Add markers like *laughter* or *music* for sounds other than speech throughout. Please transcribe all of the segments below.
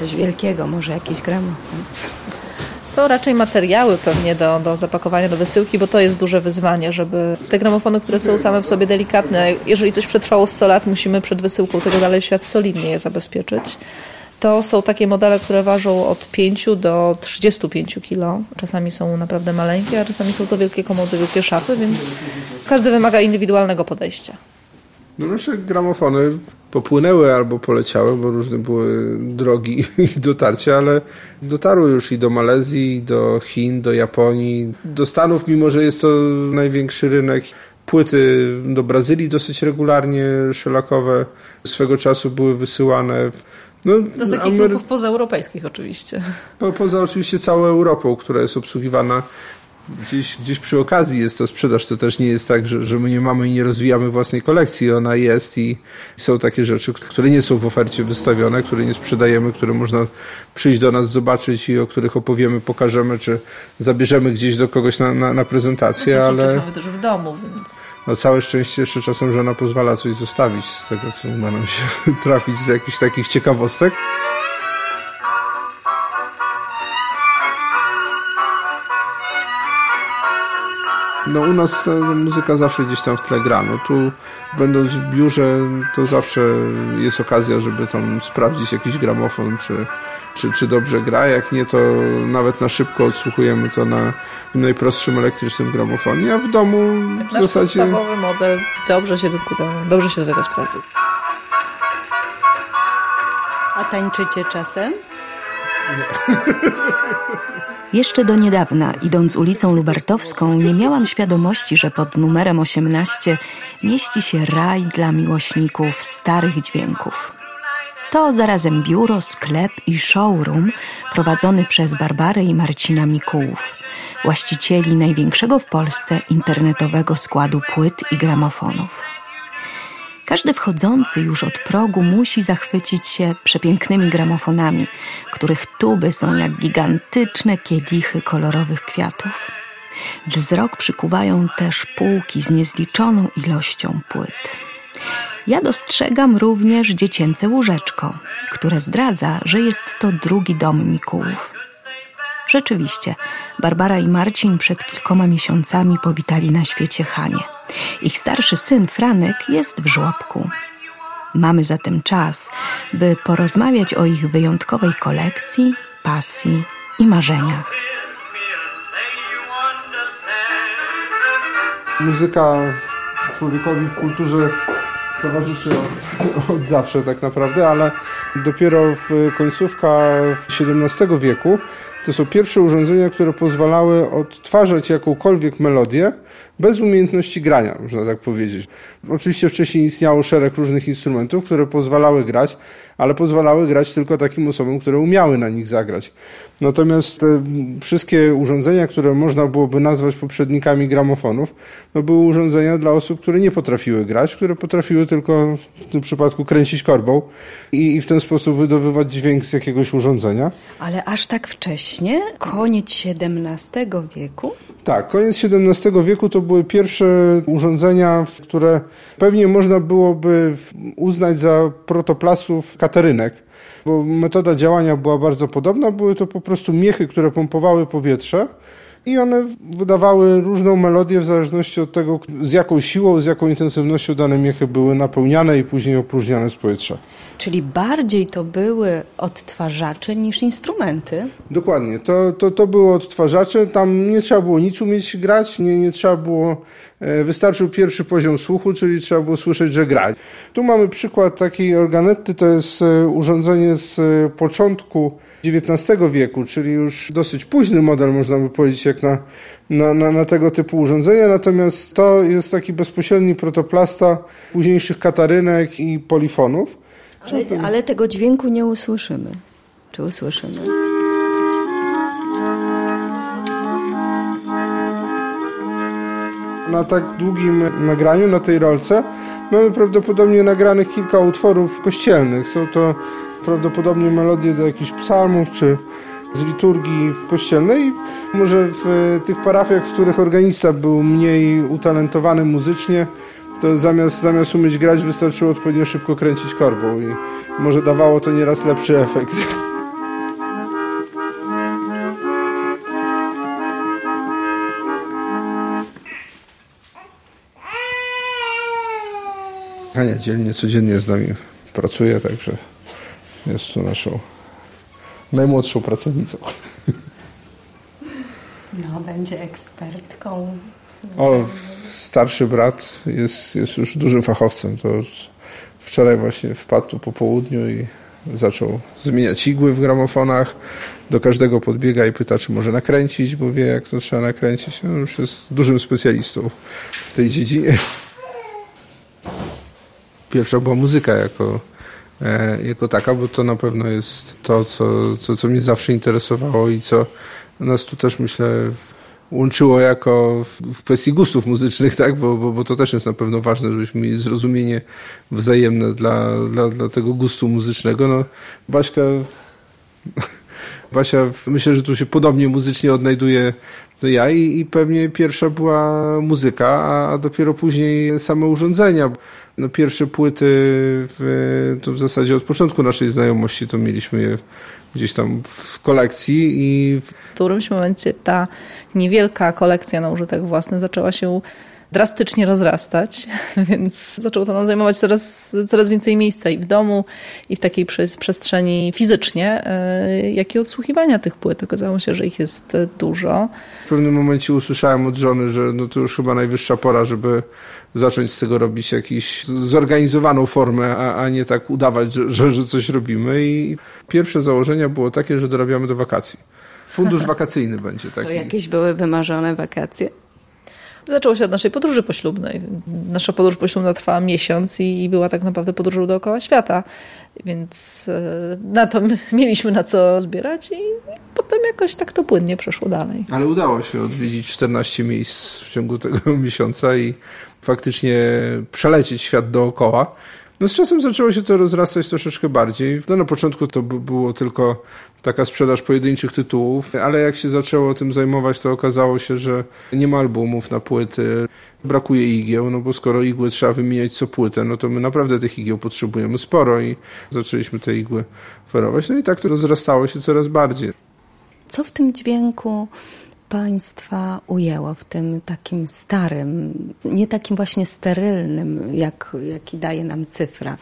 coś wielkiego, może jakiś gramofon. To raczej materiały pewnie do, do zapakowania do wysyłki, bo to jest duże wyzwanie, żeby te gramofony, które są same w sobie delikatne, jeżeli coś przetrwało 100 lat, musimy przed wysyłką tego dalej świat solidnie je zabezpieczyć. To są takie modele, które ważą od 5 do 35 kg. Czasami są naprawdę maleńkie, a czasami są to wielkie komody, wielkie szafy, więc każdy wymaga indywidualnego podejścia. No nasze gramofony popłynęły albo poleciały, bo różne były drogi *laughs* ich dotarcia, ale dotarły już i do Malezji, i do Chin, do Japonii, do Stanów, mimo że jest to największy rynek. Płyty do Brazylii dosyć regularnie szelakowe swego czasu były wysyłane. No, do takich Amery... pozaeuropejskich oczywiście. Po, poza oczywiście całą Europą, która jest obsługiwana gdzieś, gdzieś przy okazji jest to sprzedaż. To też nie jest tak, że, że my nie mamy i nie rozwijamy własnej kolekcji. Ona jest i są takie rzeczy, które nie są w ofercie wystawione, które nie sprzedajemy, które można przyjść do nas, zobaczyć i o których opowiemy, pokażemy, czy zabierzemy gdzieś do kogoś na, na, na prezentację. No, ale mamy też w domu, więc... No całe szczęście jeszcze czasem żona pozwala coś zostawić z tego, co uda nam się *laughs* trafić z jakichś takich ciekawostek. No u nas muzyka zawsze gdzieś tam w tle gra. No tu będąc w biurze to zawsze jest okazja, żeby tam sprawdzić jakiś gramofon, czy, czy, czy dobrze gra. Jak nie, to nawet na szybko odsłuchujemy to na najprostszym elektrycznym gramofonie, a w domu w zasadzie... podstawowy model dobrze się dokuda, dobrze się do tego sprawdza. A tańczycie czasem? Nie. *laughs* *laughs* Jeszcze do niedawna, idąc ulicą Lubartowską, nie miałam świadomości, że pod numerem 18 mieści się raj dla miłośników starych dźwięków. To zarazem biuro, sklep i showroom prowadzony przez Barbarę i Marcina Mikułów, właścicieli największego w Polsce internetowego składu płyt i gramofonów. Każdy wchodzący już od progu musi zachwycić się przepięknymi gramofonami, których tuby są jak gigantyczne kielichy kolorowych kwiatów. Wzrok przykuwają też półki z niezliczoną ilością płyt. Ja dostrzegam również dziecięce łóżeczko, które zdradza, że jest to drugi dom Mikułów. Rzeczywiście, Barbara i Marcin przed kilkoma miesiącami powitali na świecie Hanie. Ich starszy syn Franek jest w żłobku. Mamy zatem czas, by porozmawiać o ich wyjątkowej kolekcji, pasji i marzeniach. Muzyka człowiekowi w kulturze towarzyszy od, od, zawsze tak naprawdę, ale dopiero w końcówka XVII wieku to są pierwsze urządzenia, które pozwalały odtwarzać jakąkolwiek melodię bez umiejętności grania, można tak powiedzieć. Oczywiście wcześniej istniało szereg różnych instrumentów, które pozwalały grać, ale pozwalały grać tylko takim osobom, które umiały na nich zagrać. Natomiast te wszystkie urządzenia, które można byłoby nazwać poprzednikami gramofonów, no były urządzenia dla osób, które nie potrafiły grać, które potrafiły tylko w tym przypadku kręcić korbą i, i w ten sposób wydobywać dźwięk z jakiegoś urządzenia. Ale aż tak wcześnie? Koniec XVII wieku? Tak, koniec XVII wieku to były pierwsze urządzenia, które pewnie można byłoby uznać za protoplasów katarynek, bo metoda działania była bardzo podobna. Były to po prostu miechy, które pompowały powietrze i one wydawały różną melodię w zależności od tego, z jaką siłą, z jaką intensywnością dane miechy były napełniane i później opróżniane z powietrza. Czyli bardziej to były odtwarzacze niż instrumenty? Dokładnie, to, to, to były odtwarzacze, tam nie trzeba było nic umieć grać, nie, nie trzeba było, wystarczył pierwszy poziom słuchu, czyli trzeba było słyszeć, że gra. Tu mamy przykład takiej organetty, to jest e, urządzenie z e, początku XIX wieku, czyli już dosyć późny model, można by powiedzieć, jak na, na, na, na, tego typu urządzenia, natomiast to jest taki bezpośredni protoplasta późniejszych katarynek i polifonów. Ale, ale tego dźwięku nie usłyszymy. Czy usłyszymy? Na tak długim nagraniu, na tej rolce, mamy prawdopodobnie nagranych kilka utworów kościelnych. Są to prawdopodobnie melodie do jakichś psalmów czy z liturgii kościelnej. Może w tych parafiach, w których organista był mniej utalentowany muzycznie, to zamiast, zamiast umieć grać wystarczyło odpowiednio szybko kręcić korbą i może dawało to nieraz lepszy efekt. Ania dzielnie, codziennie z nami pracuje, także jest tu naszą najmłodszą pracownicą. No, będzie ekspertką. O, starszy brat jest, jest już dużym fachowcem. To wczoraj właśnie wpadł po południu i zaczął zmieniać igły w gramofonach. Do każdego podbiega i pyta, czy może nakręcić, bo wie, jak to trzeba nakręcić. No, już jest dużym specjalistą w tej dziedzinie. Pierwsza była muzyka jako, e, jako taka, bo to na pewno jest to, co, co, co mnie zawsze interesowało i co nas tu też, myślę, łączyło jako w, kwestii gustów muzycznych, tak? Bo, bo, bo to też jest na pewno ważne, żebyśmy mieli zrozumienie wzajemne dla, dla, dla tego gustu muzycznego. No, Baśka, Basia, myślę, że tu się podobnie muzycznie odnajduje do ja i, i pewnie pierwsza była muzyka, a, a dopiero później same urządzenia. No, pierwsze płyty w, to w zasadzie od początku naszej znajomości to mieliśmy je gdzieś tam w kolekcji i w którymś momencie ta niewielka kolekcja na użytek własny zaczęła się drastycznie rozrastać, *laughs* więc zaczęło to nam zajmować coraz, coraz więcej miejsca i w domu, i w takiej przestrzeni fizycznie, e, jak i odsłuchiwania tych płyt. Okazało się, że ich jest dużo. W pewnym momencie usłyszałem od żony, że no to już chyba najwyższa pora, żeby zacząć z tego robić jakąś zorganizowaną formę, a, a nie tak udawać, że, że, że coś robimy. I pierwsze założenia było takie, że dorabiamy do wakacji. Fundusz *laughs* wakacyjny będzie taki. To jakieś były wymarzone wakacje? Zaczęło się od naszej podróży poślubnej. Nasza podróż poślubna trwała miesiąc i, była tak naprawdę podróżą dookoła świata, więc e, na to *laughs* mieliśmy na co zbierać i potem jakoś tak to płynnie przeszło dalej. Ale udało się odwiedzić 14 miejsc w ciągu tego *laughs* miesiąca i faktycznie przelecieć świat dookoła. No z czasem zaczęło się to rozrastać troszeczkę bardziej. No na początku to było tylko taka sprzedaż pojedynczych tytułów, ale jak się zaczęło tym zajmować, to okazało się, że nie ma albumów na płyty, brakuje igieł, no bo skoro igły trzeba wymieniać co płytę, no to my naprawdę tych igieł potrzebujemy sporo i zaczęliśmy te igły oferować. No i tak to rozrastało się coraz bardziej. Co w tym dźwięku Państwa ujęło w tym takim starym, nie takim właśnie sterylnym, jak, jaki daje nam cyfra?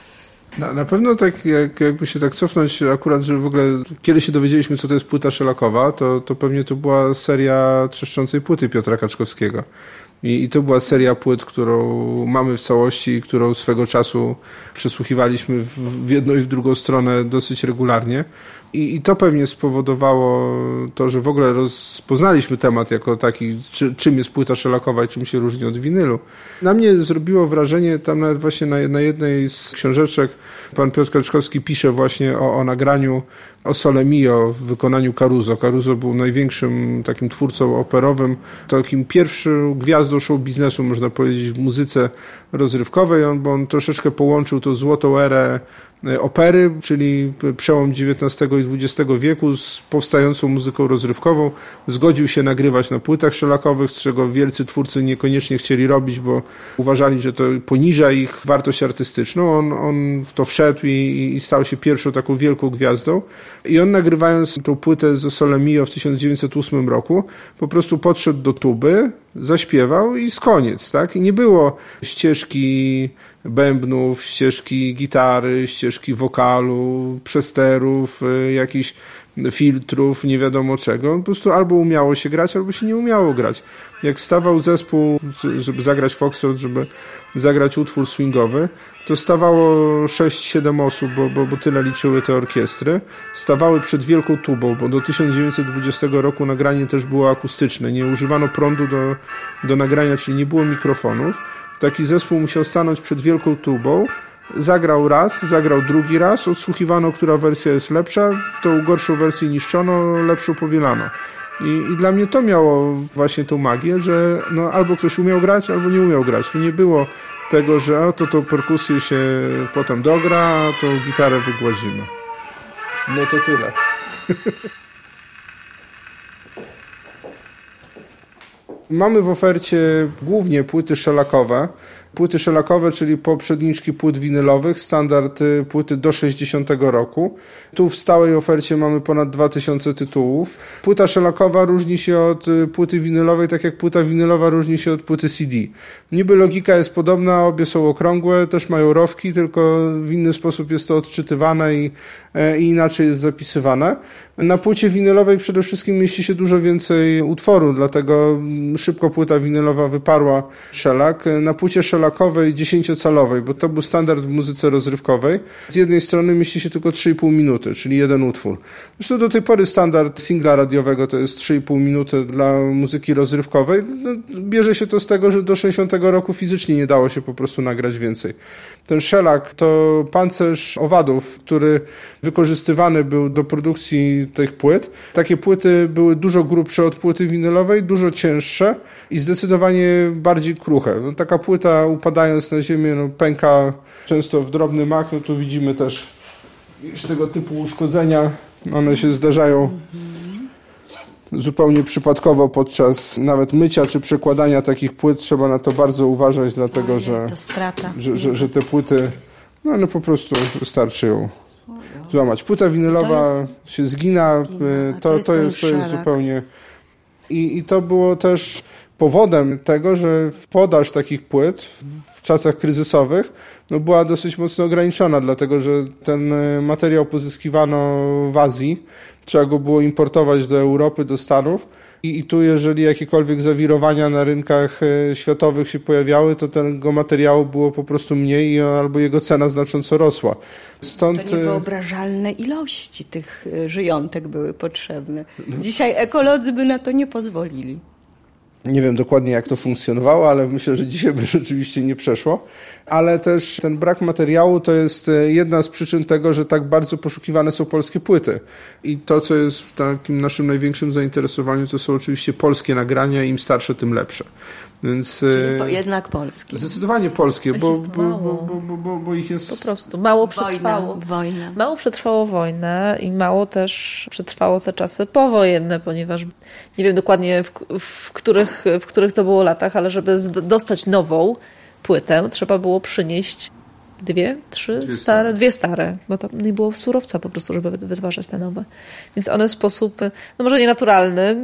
Na, na pewno tak, jak, jakby się tak cofnąć, akurat, że w ogóle kiedy się dowiedzieliśmy, co to jest płyta szelakowa, to, to pewnie to była seria trzeszczącej płyty Piotra Kaczkowskiego. I, I, to była seria płyt, którą mamy w całości którą swego czasu przesłuchiwaliśmy w, w jedną i w drugą stronę dosyć regularnie. I, I, to pewnie spowodowało to, że w ogóle rozpoznaliśmy temat jako taki, czy, czym jest płyta szelakowa i czym się różni od winylu. Na mnie zrobiło wrażenie, tam nawet właśnie na, na jednej z książeczek pan Piotr Kaczkowski pisze właśnie o, o nagraniu o Sole Mio w wykonaniu Caruso. Caruso był największym takim twórcą operowym, takim pierwszym gwiazdą show biznesu, można powiedzieć, w muzyce rozrywkowej, on, bo on troszeczkę połączył tą złotą erę opery, czyli przełom XIX i XX wieku z powstającą muzyką rozrywkową. Zgodził się nagrywać na płytach szelakowych, z czego wielcy twórcy niekoniecznie chcieli robić, bo uważali, że to poniża ich wartość artystyczną. On, on w to wszedł i, i stał się pierwszą taką wielką gwiazdą. I on nagrywając tą płytę z Sole Mio w 1908 roku, po prostu podszedł do tuby, zaśpiewał i z koniec, tak? I nie było ścieżki bębnów, ścieżki gitary, ścieżki wokalu, przesterów, y, jakichś filtrów, nie wiadomo czego. Po prostu albo umiało się grać, albo się nie umiało grać. Jak stawał zespół, żeby zagrać foxtrot, żeby zagrać utwór swingowy, to stawało 6-7 osób, bo, bo, bo tyle liczyły te orkiestry. Stawały przed wielką tubą, bo do 1920 roku nagranie też było akustyczne. Nie używano prądu do, do nagrania, czyli nie było mikrofonów. Taki zespół musiał stanąć przed wielką tubą, Zagrał raz, zagrał drugi raz, odsłuchiwano, która wersja jest lepsza, tą gorszą wersję niszczono, lepszą powielano. I, I, dla mnie to miało właśnie tą magię, że no, albo ktoś umiał grać, albo nie umiał grać. Tu nie było tego, że o, to tą perkusję się potem dogra, a tą gitarę wygładzimy. No to tyle. *laughs* Mamy w ofercie głównie płyty szelakowe. Płyty szelakowe, czyli poprzedniczki płyt winylowych, standard y, płyty do 60 roku. Tu w stałej ofercie mamy ponad 2000 tytułów. Płyta szelakowa różni się od y, płyty winylowej, tak jak płyta winylowa różni się od płyty CD. Niby logika jest podobna, obie są okrągłe, też mają rowki, tylko w inny sposób jest to odczytywane i, e, i inaczej jest zapisywane. Na płycie winylowej przede wszystkim mieści się dużo więcej utworu, dlatego mm, szybko płyta winylowa wyparła szelak. Na płycie szelakowej 10-calowej, bo to był standard w muzyce rozrywkowej, z jednej strony mieści się tylko 3,5 minuty, czyli jeden utwór. Zresztą do tej pory standard singla radiowego to jest 3,5 minuty dla muzyki rozrywkowej. No, bierze się to z tego, że do 60 roku fizycznie nie dało się po prostu nagrać więcej. Ten szelak to pancerz owadów, który wykorzystywany był do produkcji tych płyt. Takie płyty były dużo grubsze od płyty winylowej, dużo cięższe i zdecydowanie bardziej kruche. No, taka płyta upadając na ziemię no, pęka często w drobny mak. No, tu widzimy też tego typu uszkodzenia. One się zdarzają zupełnie przypadkowo podczas nawet mycia czy przekładania takich płyt trzeba na to bardzo uważać, dlatego że, że, że, że, te płyty no, no po prostu wystarczy ją złamać. Płyta winylowa się zgina, y, to, to, jest, to jest zupełnie... I, I to było też powodem tego, że podaż takich płyt w czasach kryzysowych no była dosyć mocno ograniczona, dlatego że ten y, materiał pozyskiwano w Azji, trzeba go było importować do Europy, do Stanów i, I tu, jeżeli jakiekolwiek zawirowania na rynkach e, światowych się pojawiały, to tego materiału było po prostu mniej albo jego cena znacząco rosła. Stąd... To niewyobrażalne ilości tych e, żyjątek były potrzebne. Dzisiaj ekolodzy by na to nie pozwolili. Nie wiem dokładnie, jak to funkcjonowało, ale myślę, że dzisiaj by *laughs* rzeczywiście nie przeszło. Ale też ten brak materiału to jest e, jedna z przyczyn tego, że tak bardzo poszukiwane są polskie płyty. I to, co jest w takim naszym największym zainteresowaniu, to są oczywiście polskie nagrania. Im starsze, tym lepsze. Więc, Czyli e, jednak polskie. Zdecydowanie polskie, bo, bo, bo, bo, bo, ich jest... Po prostu mało przetrwało. Wojna, wojna. Mało przetrwało wojnę i mało też przetrwało te czasy powojenne, ponieważ nie wiem dokładnie w, w, których, w których to było latach, ale żeby dostać nową płytę, trzeba było przynieść Dwie, trzy dwie stare, dwie stare, bo tam nie było surowca po prostu, żeby wytwarzać te nowe. Więc one w sposób, no może nienaturalny,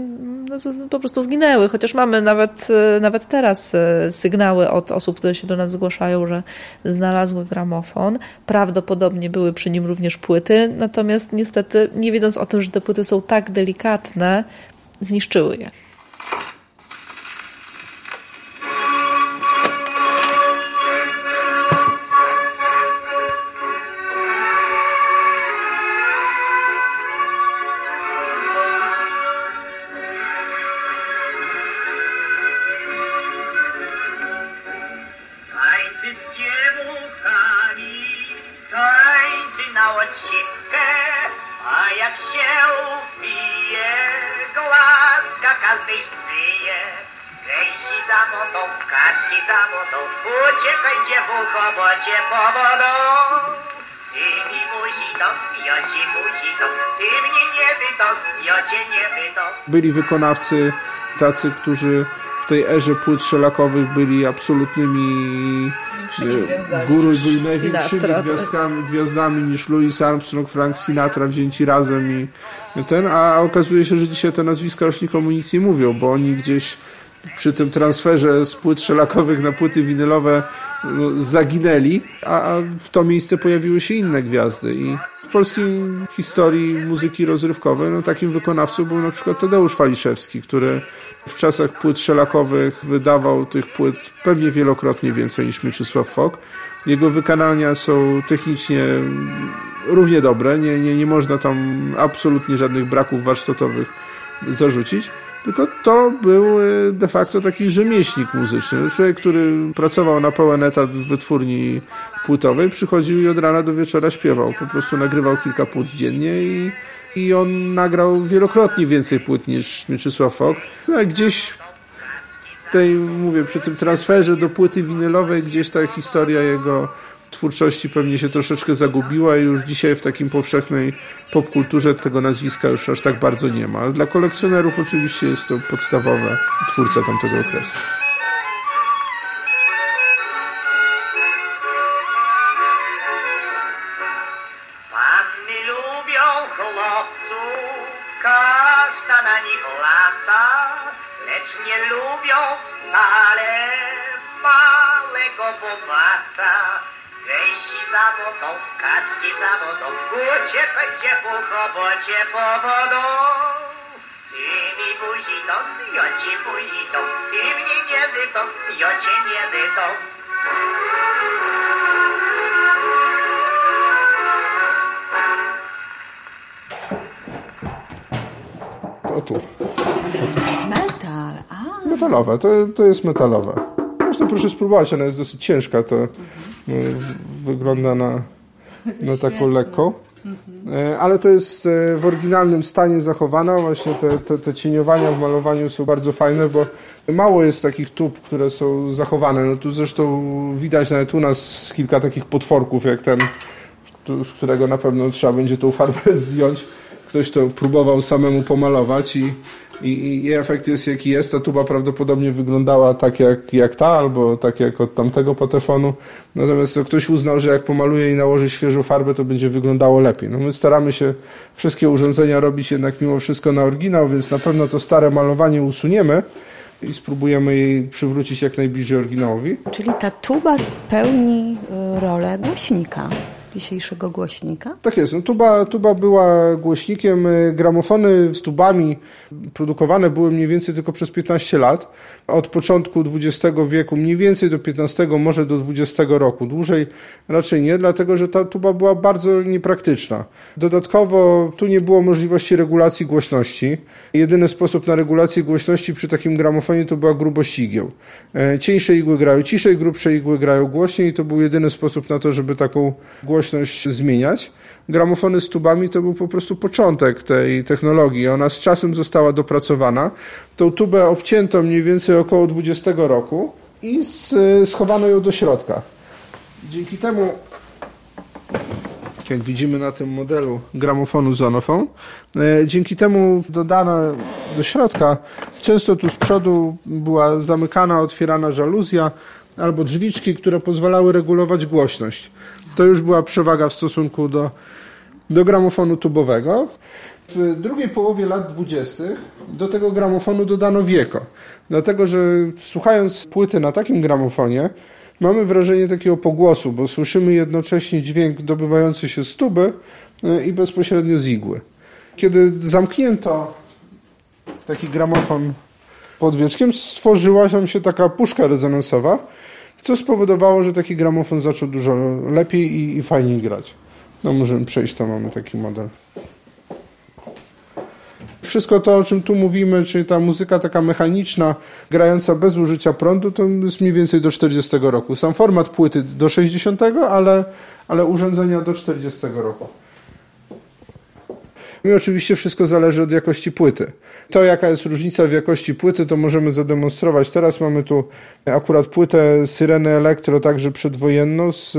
no po prostu zginęły. Chociaż mamy nawet, nawet teraz e, sygnały od osób, które się do nas zgłaszają, że znalazły gramofon. Prawdopodobnie były przy nim również płyty, natomiast niestety, nie wiedząc o tym, że te płyty są tak delikatne, zniszczyły je. Byli wykonawcy tacy, którzy w tej erze płyt szelakowych byli absolutnymi e, guru byli największymi gwiazdami, gwiazdami niż Louis Armstrong, Frank Sinatra wzięci razem i ten, a okazuje się, że dzisiaj te nazwiska już nikomu nic nie mówią, bo oni gdzieś przy tym transferze z płyt szelakowych na płyty winylowe no, zaginęli, a, w to miejsce pojawiły się inne gwiazdy i w polskiej historii muzyki rozrywkowej no, takim wykonawcą był na przykład Tadeusz Waliszewski, który w czasach płyt szelakowych wydawał tych płyt pewnie wielokrotnie więcej niż Mieczysław Fok. Jego wykonania są technicznie równie dobre, nie, nie, nie można tam absolutnie żadnych braków warsztatowych zarzucić. Tylko to był e, de facto taki rzemieślnik muzyczny. Człowiek, który pracował na pełen etat w wytwórni płytowej, przychodził i od rana do wieczora śpiewał. Po prostu nagrywał kilka płyt dziennie i, i on nagrał wielokrotnie więcej płyt niż Mieczysław Fok. No, gdzieś tej, mówię, przy tym transferze do płyty winylowej, gdzieś ta historia jego twórczości pewnie się troszeczkę zagubiła i już dzisiaj w takim powszechnej popkulturze tego nazwiska już aż tak bardzo nie ma. Ale dla kolekcjonerów oczywiście jest to podstawowy twórca tamtego okresu. O tu. Metal, a. Metalowe, to, to jest metalowe. Zresztą proszę spróbować, ona jest dosyć ciężka, to no, wygląda na, na taką lekką. E, ale to jest e, w oryginalnym stanie zachowana. Właśnie te, te, te, cieniowania w malowaniu są bardzo fajne, bo mało jest takich tub, które są zachowane. No tu zresztą widać nawet u nas kilka takich potworków, jak ten, z którego na pewno trzeba będzie tą farbę *laughs* zdjąć. Ktoś to próbował samemu pomalować i i, i, efekt jest jaki jest. Ta tuba prawdopodobnie wyglądała tak jak, jak ta, albo tak jak od tamtego patefonu. Natomiast ktoś uznał, że jak pomaluje i nałoży świeżą farbę, to będzie wyglądało lepiej. No my staramy się wszystkie urządzenia robić jednak mimo wszystko na oryginał, więc na pewno to stare malowanie usuniemy i spróbujemy jej przywrócić jak najbliżej oryginałowi. Czyli ta tuba pełni y, rolę głośnika dzisiejszego głośnika? Tak jest. No, tuba, tuba była głośnikiem. Y, gramofony z tubami produkowane były mniej więcej tylko przez 15 lat. Od początku XX wieku, mniej więcej do 15, może do 20 roku. Dłużej raczej nie, dlatego że ta tuba była bardzo niepraktyczna. Dodatkowo tu nie było możliwości regulacji głośności. Jedyny sposób na regulację głośności przy takim gramofonie to była grubość igieł. E, cieńsze igły grają ciszej, grubsze igły grają głośniej to był jedyny sposób na to, żeby taką głośność głośność zmieniać. Gramofony z tubami to był po prostu początek tej technologii. Ona z czasem została dopracowana. Tą tubę obcięto mniej więcej około 20 roku i schowano ją do środka. Dzięki temu, jak widzimy na tym modelu gramofonu Zonofon, e, dzięki temu dodano do środka, często tu z przodu była zamykana, otwierana żaluzja albo drzwiczki, które pozwalały regulować głośność. To już była przewaga w stosunku do, do gramofonu tubowego. W drugiej połowie lat dwudziestych do tego gramofonu dodano wieko. Dlatego, że słuchając płyty na takim gramofonie, mamy wrażenie takiego pogłosu, bo słyszymy jednocześnie dźwięk dobywający się z tuby e, i bezpośrednio z igły. Kiedy zamknięto taki gramofon pod wieczkiem, stworzyła się taka puszka rezonansowa, co spowodowało, że taki gramofon zaczął dużo lepiej i, i fajniej grać. No możemy przejść, tam mamy taki model. Wszystko to, o czym tu mówimy, czyli ta muzyka taka mechaniczna, grająca bez użycia prądu, to jest mniej więcej do 40 roku. Sam format płyty do 60, ale, ale urządzenia do 40 roku. I oczywiście wszystko zależy od jakości płyty. To, jaka jest różnica w jakości płyty, to możemy zademonstrować. Teraz mamy tu akurat płytę Syreny Elektro, także przedwojenną, z,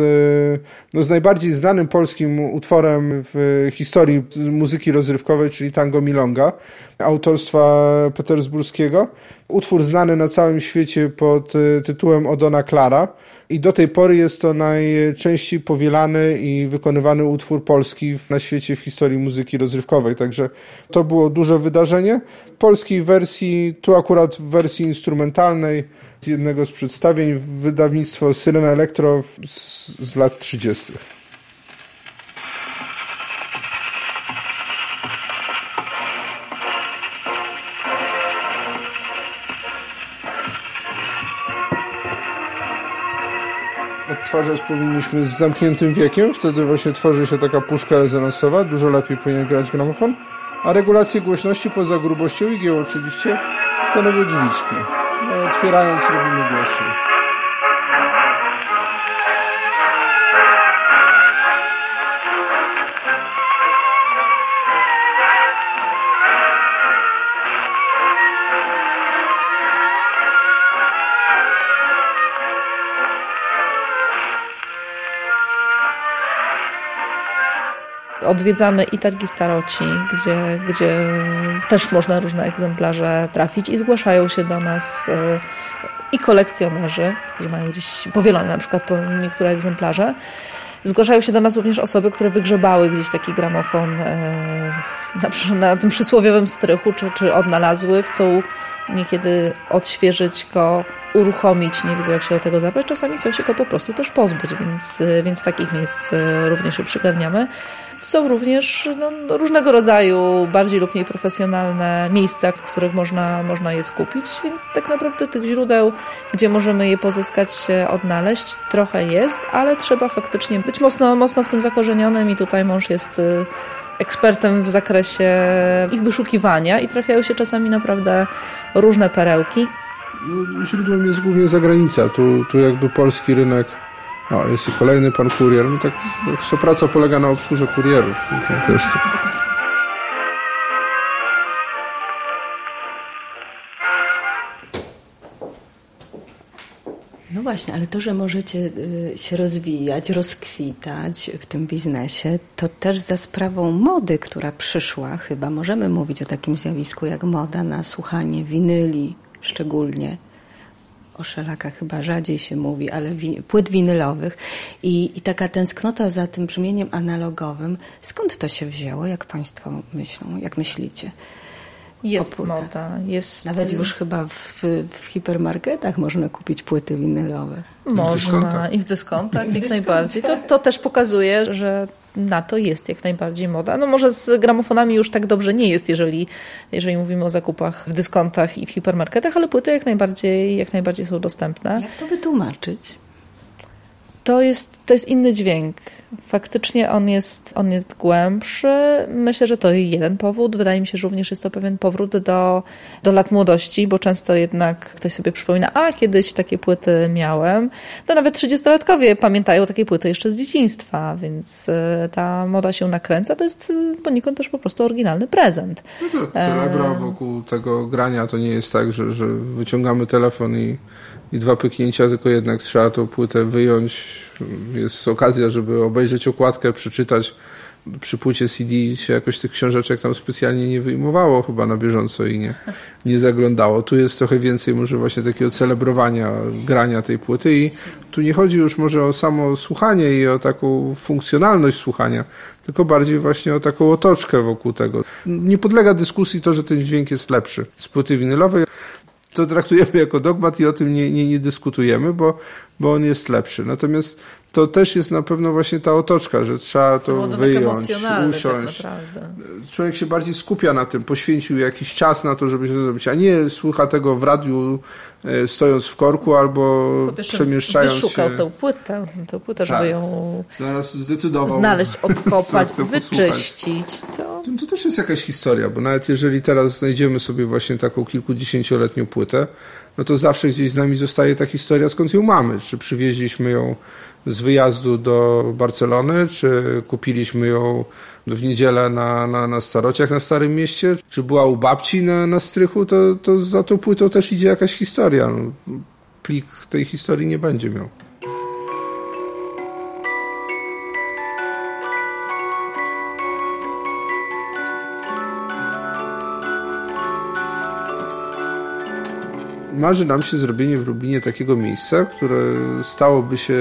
no, z najbardziej znanym polskim utworem w historii muzyki rozrywkowej, czyli Tango Milonga, autorstwa petersburskiego. Utwór znany na całym świecie pod tytułem Odona Klara i do tej pory jest to najczęściej powielany i wykonywany utwór polski na świecie w historii muzyki rozrywkowej. Także to było duże wydarzenie. W polskiej wersji, tu akurat w wersji instrumentalnej, z jednego z przedstawień, wydawnictwo Syrena Elektro z, z lat 30. odtwarzać powinniśmy z zamkniętym wiekiem, wtedy właśnie tworzy się taka puszka rezonansowa, dużo lepiej powinien grać gramofon, a regulację głośności poza grubością igieł oczywiście stanowią drzwiczki. No, otwierając robimy głośniej. Odwiedzamy i targi staroci, gdzie, gdzie też można różne egzemplarze trafić i zgłaszają się do nas e, i kolekcjonerzy, którzy mają gdzieś powielone na przykład niektóre egzemplarze. Zgłaszają się do nas również osoby, które wygrzebały gdzieś taki gramofon e, na, na tym przysłowiowym strychu, czy, czy odnalazły, chcą niekiedy odświeżyć go, uruchomić, nie wiedzą jak się do tego zabrać. Czasami chcą się go po prostu też pozbyć, więc, więc takich miejsc e, również się przygarniamy. Są również no, różnego rodzaju, bardziej lub mniej profesjonalne miejsca, w których można, można je skupić, więc tak naprawdę tych źródeł, gdzie możemy je pozyskać, odnaleźć, trochę jest, ale trzeba faktycznie być mocno, mocno w tym zakorzenionym i tutaj mąż jest y, ekspertem w zakresie ich wyszukiwania i trafiają się czasami naprawdę różne perełki. No, źródłem jest głównie zagranica. Tu, tu jakby polski rynek. O, jest i kolejny pan kurier. No tak, tak praca polega na obsłudze kurierów. To. No właśnie, ale to, że możecie y, się rozwijać, rozkwitać w tym biznesie, to też za sprawą mody, która przyszła, chyba możemy mówić o takim zjawisku jak moda na słuchanie winyli szczególnie. O szelakach chyba rzadziej się mówi, ale wi płyt winylowych I, i taka tęsknota za tym brzmieniem analogowym. Skąd to się wzięło, jak Państwo myślą, jak myślicie? Jest moda. Jest... Nawet już chyba w, w, hipermarketach można kupić płyty winylowe. Można i w dyskontach jak najbardziej. To, to też pokazuje, że na to jest jak najbardziej moda. No może z gramofonami już tak dobrze nie jest, jeżeli, jeżeli mówimy o zakupach w dyskontach i w hipermarketach, ale płyty jak najbardziej, jak najbardziej są dostępne. Jak to wytłumaczyć? To jest, to jest inny dźwięk. Faktycznie on jest, on jest głębszy. Myślę, że to jeden powód. Wydaje mi się, że również jest to pewien powrót do, do lat młodości, bo często jednak ktoś sobie przypomina, a kiedyś takie płyty miałem. To nawet 30-latkowie pamiętają takie płyty jeszcze z dzieciństwa, więc e, ta moda się nakręca. To jest e, poniekąd też po prostu oryginalny prezent. No to celebra e, wokół tego grania to nie jest tak, że, że wyciągamy telefon i i dwa pyknięcia, tylko jednak trzeba tą płytę wyjąć. Jest okazja, żeby obejrzeć okładkę, przeczytać. Przy płycie CD się jakoś tych książeczek tam specjalnie nie wyjmowało chyba na bieżąco i nie, nie zaglądało. Tu jest trochę więcej może właśnie takiego celebrowania, grania tej płyty i tu nie chodzi już może o samo słuchanie i o taką funkcjonalność słuchania, tylko bardziej właśnie o taką otoczkę wokół tego. Nie podlega dyskusji to, że ten dźwięk jest lepszy z płyty winylowej to traktujemy jako dogmat i o tym nie, nie, nie dyskutujemy, bo, bo on jest lepszy. Natomiast to też jest na pewno właśnie ta otoczka, że trzeba to, to wyjąć, tak usiąść. Tak Człowiek się bardziej skupia na tym, poświęcił jakiś czas na to, żeby to zrobić, a nie słucha tego w radiu e, stojąc w korku albo przemieszczając wyszukał się. Wyszukał tę płytę, tę płytę, żeby tak. ją Znalazł, zdecydował, znaleźć, *laughs* odkopać, wyczyścić. To... to też jest jakaś historia, bo nawet jeżeli teraz znajdziemy sobie właśnie taką kilkudziesięcioletnią płytę, no to zawsze gdzieś z nami zostaje ta historia, skąd ją mamy. Czy przywieźliśmy ją z wyjazdu do Barcelony, czy kupiliśmy ją w niedzielę na, na, na starociach na Starym Mieście, czy była u babci na, na strychu, to, to za tą płytą też idzie jakaś historia. No, plik tej historii nie będzie miał. Marzy nam się zrobienie w Lublinie takiego miejsca, które stałoby się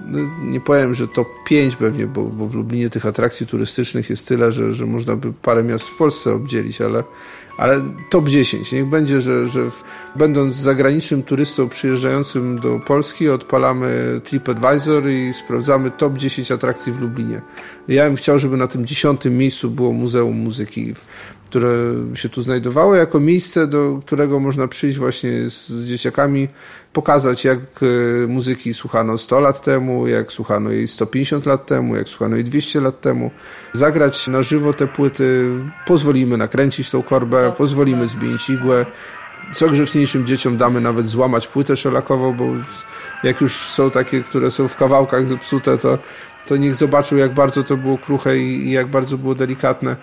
no, nie powiem, że top 5 pewnie, bo, bo w Lublinie tych atrakcji turystycznych jest tyle, że, że można by parę miast w Polsce obdzielić, ale, ale top 10. Niech będzie, że, że w, będąc zagranicznym turystą przyjeżdżającym do Polski, odpalamy TripAdvisor i sprawdzamy top 10 atrakcji w Lublinie. Ja bym chciał, żeby na tym dziesiątym miejscu było Muzeum Muzyki które się tu znajdowało, jako miejsce, do którego można przyjść właśnie z, z dzieciakami, pokazać jak e, muzyki słuchano 100 lat temu, jak słuchano jej 150 lat temu, jak słuchano jej 200 lat temu. Zagrać na żywo te płyty, pozwolimy nakręcić tą korbę, pozwolimy zmienić igłę. Co grzeczniejszym dzieciom damy nawet złamać płytę szelakową, bo jak już są takie, które są w kawałkach zepsute, to, to niech zobaczą, jak bardzo to było kruche i jak bardzo było delikatne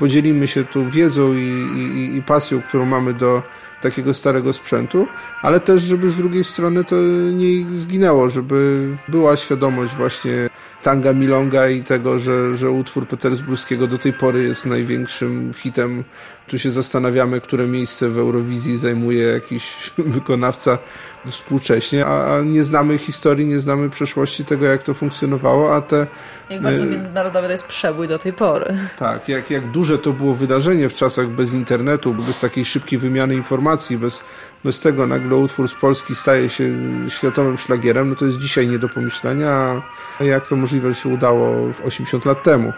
podzielimy się tu wiedzą i, i, i pasją, którą mamy do takiego starego sprzętu, ale też, żeby z drugiej strony to nie zginęło, żeby była świadomość właśnie Tanga Milonga i tego, że, że utwór Petersburskiego do tej pory jest największym hitem. Tu się zastanawiamy, które miejsce w Eurowizji zajmuje jakiś *laughs* wykonawca współcześnie, a nie znamy historii, nie znamy przeszłości tego, jak to funkcjonowało, a te... Jak bardzo e, międzynarodowy to jest przebój do tej pory. Tak, jak, jak duże to było wydarzenie w czasach bez internetu, bez takiej szybkiej wymiany informacji, bez, bez tego nagle utwór z Polski staje się światowym szlagierem, no to jest dzisiaj nie do pomyślenia, jak to możliwe, że się udało 80 lat temu.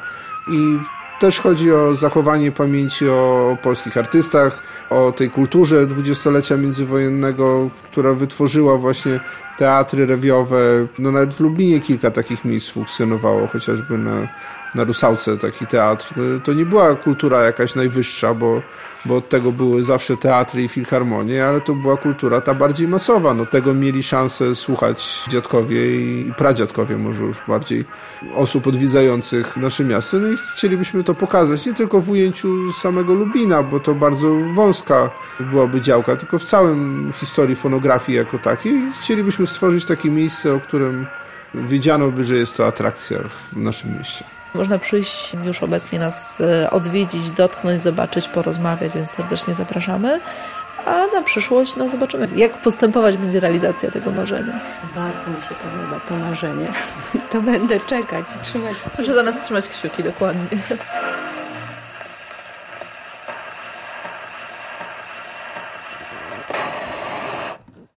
I też chodzi o zachowanie pamięci o polskich artystach, o tej kulturze dwudziestolecia międzywojennego, która wytworzyła właśnie teatry rewiowe. No nawet w Lublinie kilka takich miejsc funkcjonowało, chociażby na, na Rusałce taki teatr. To nie była kultura jakaś najwyższa, bo, bo od tego były zawsze teatry i filharmonie, ale to była kultura ta bardziej masowa. No tego mieli szansę słuchać dziadkowie i pradziadkowie może już bardziej osób odwiedzających nasze miasto. No i chcielibyśmy to pokazać nie tylko w ujęciu samego Lubina, bo to bardzo wąska byłaby działka, tylko w całym historii fonografii jako takiej. Chcielibyśmy stworzyć takie miejsce, o którym wiedziano by, że jest to atrakcja w naszym mieście. Można przyjść już obecnie nas e, odwiedzić, dotknąć, zobaczyć, porozmawiać, więc serdecznie zapraszamy. A na przyszłość no zobaczymy, jak postępować będzie realizacja tego marzenia. Bardzo mi się podoba to marzenie. *laughs* To będę czekać i trzymać kciuki. Proszę za nas trzymać kciuki, dokładnie.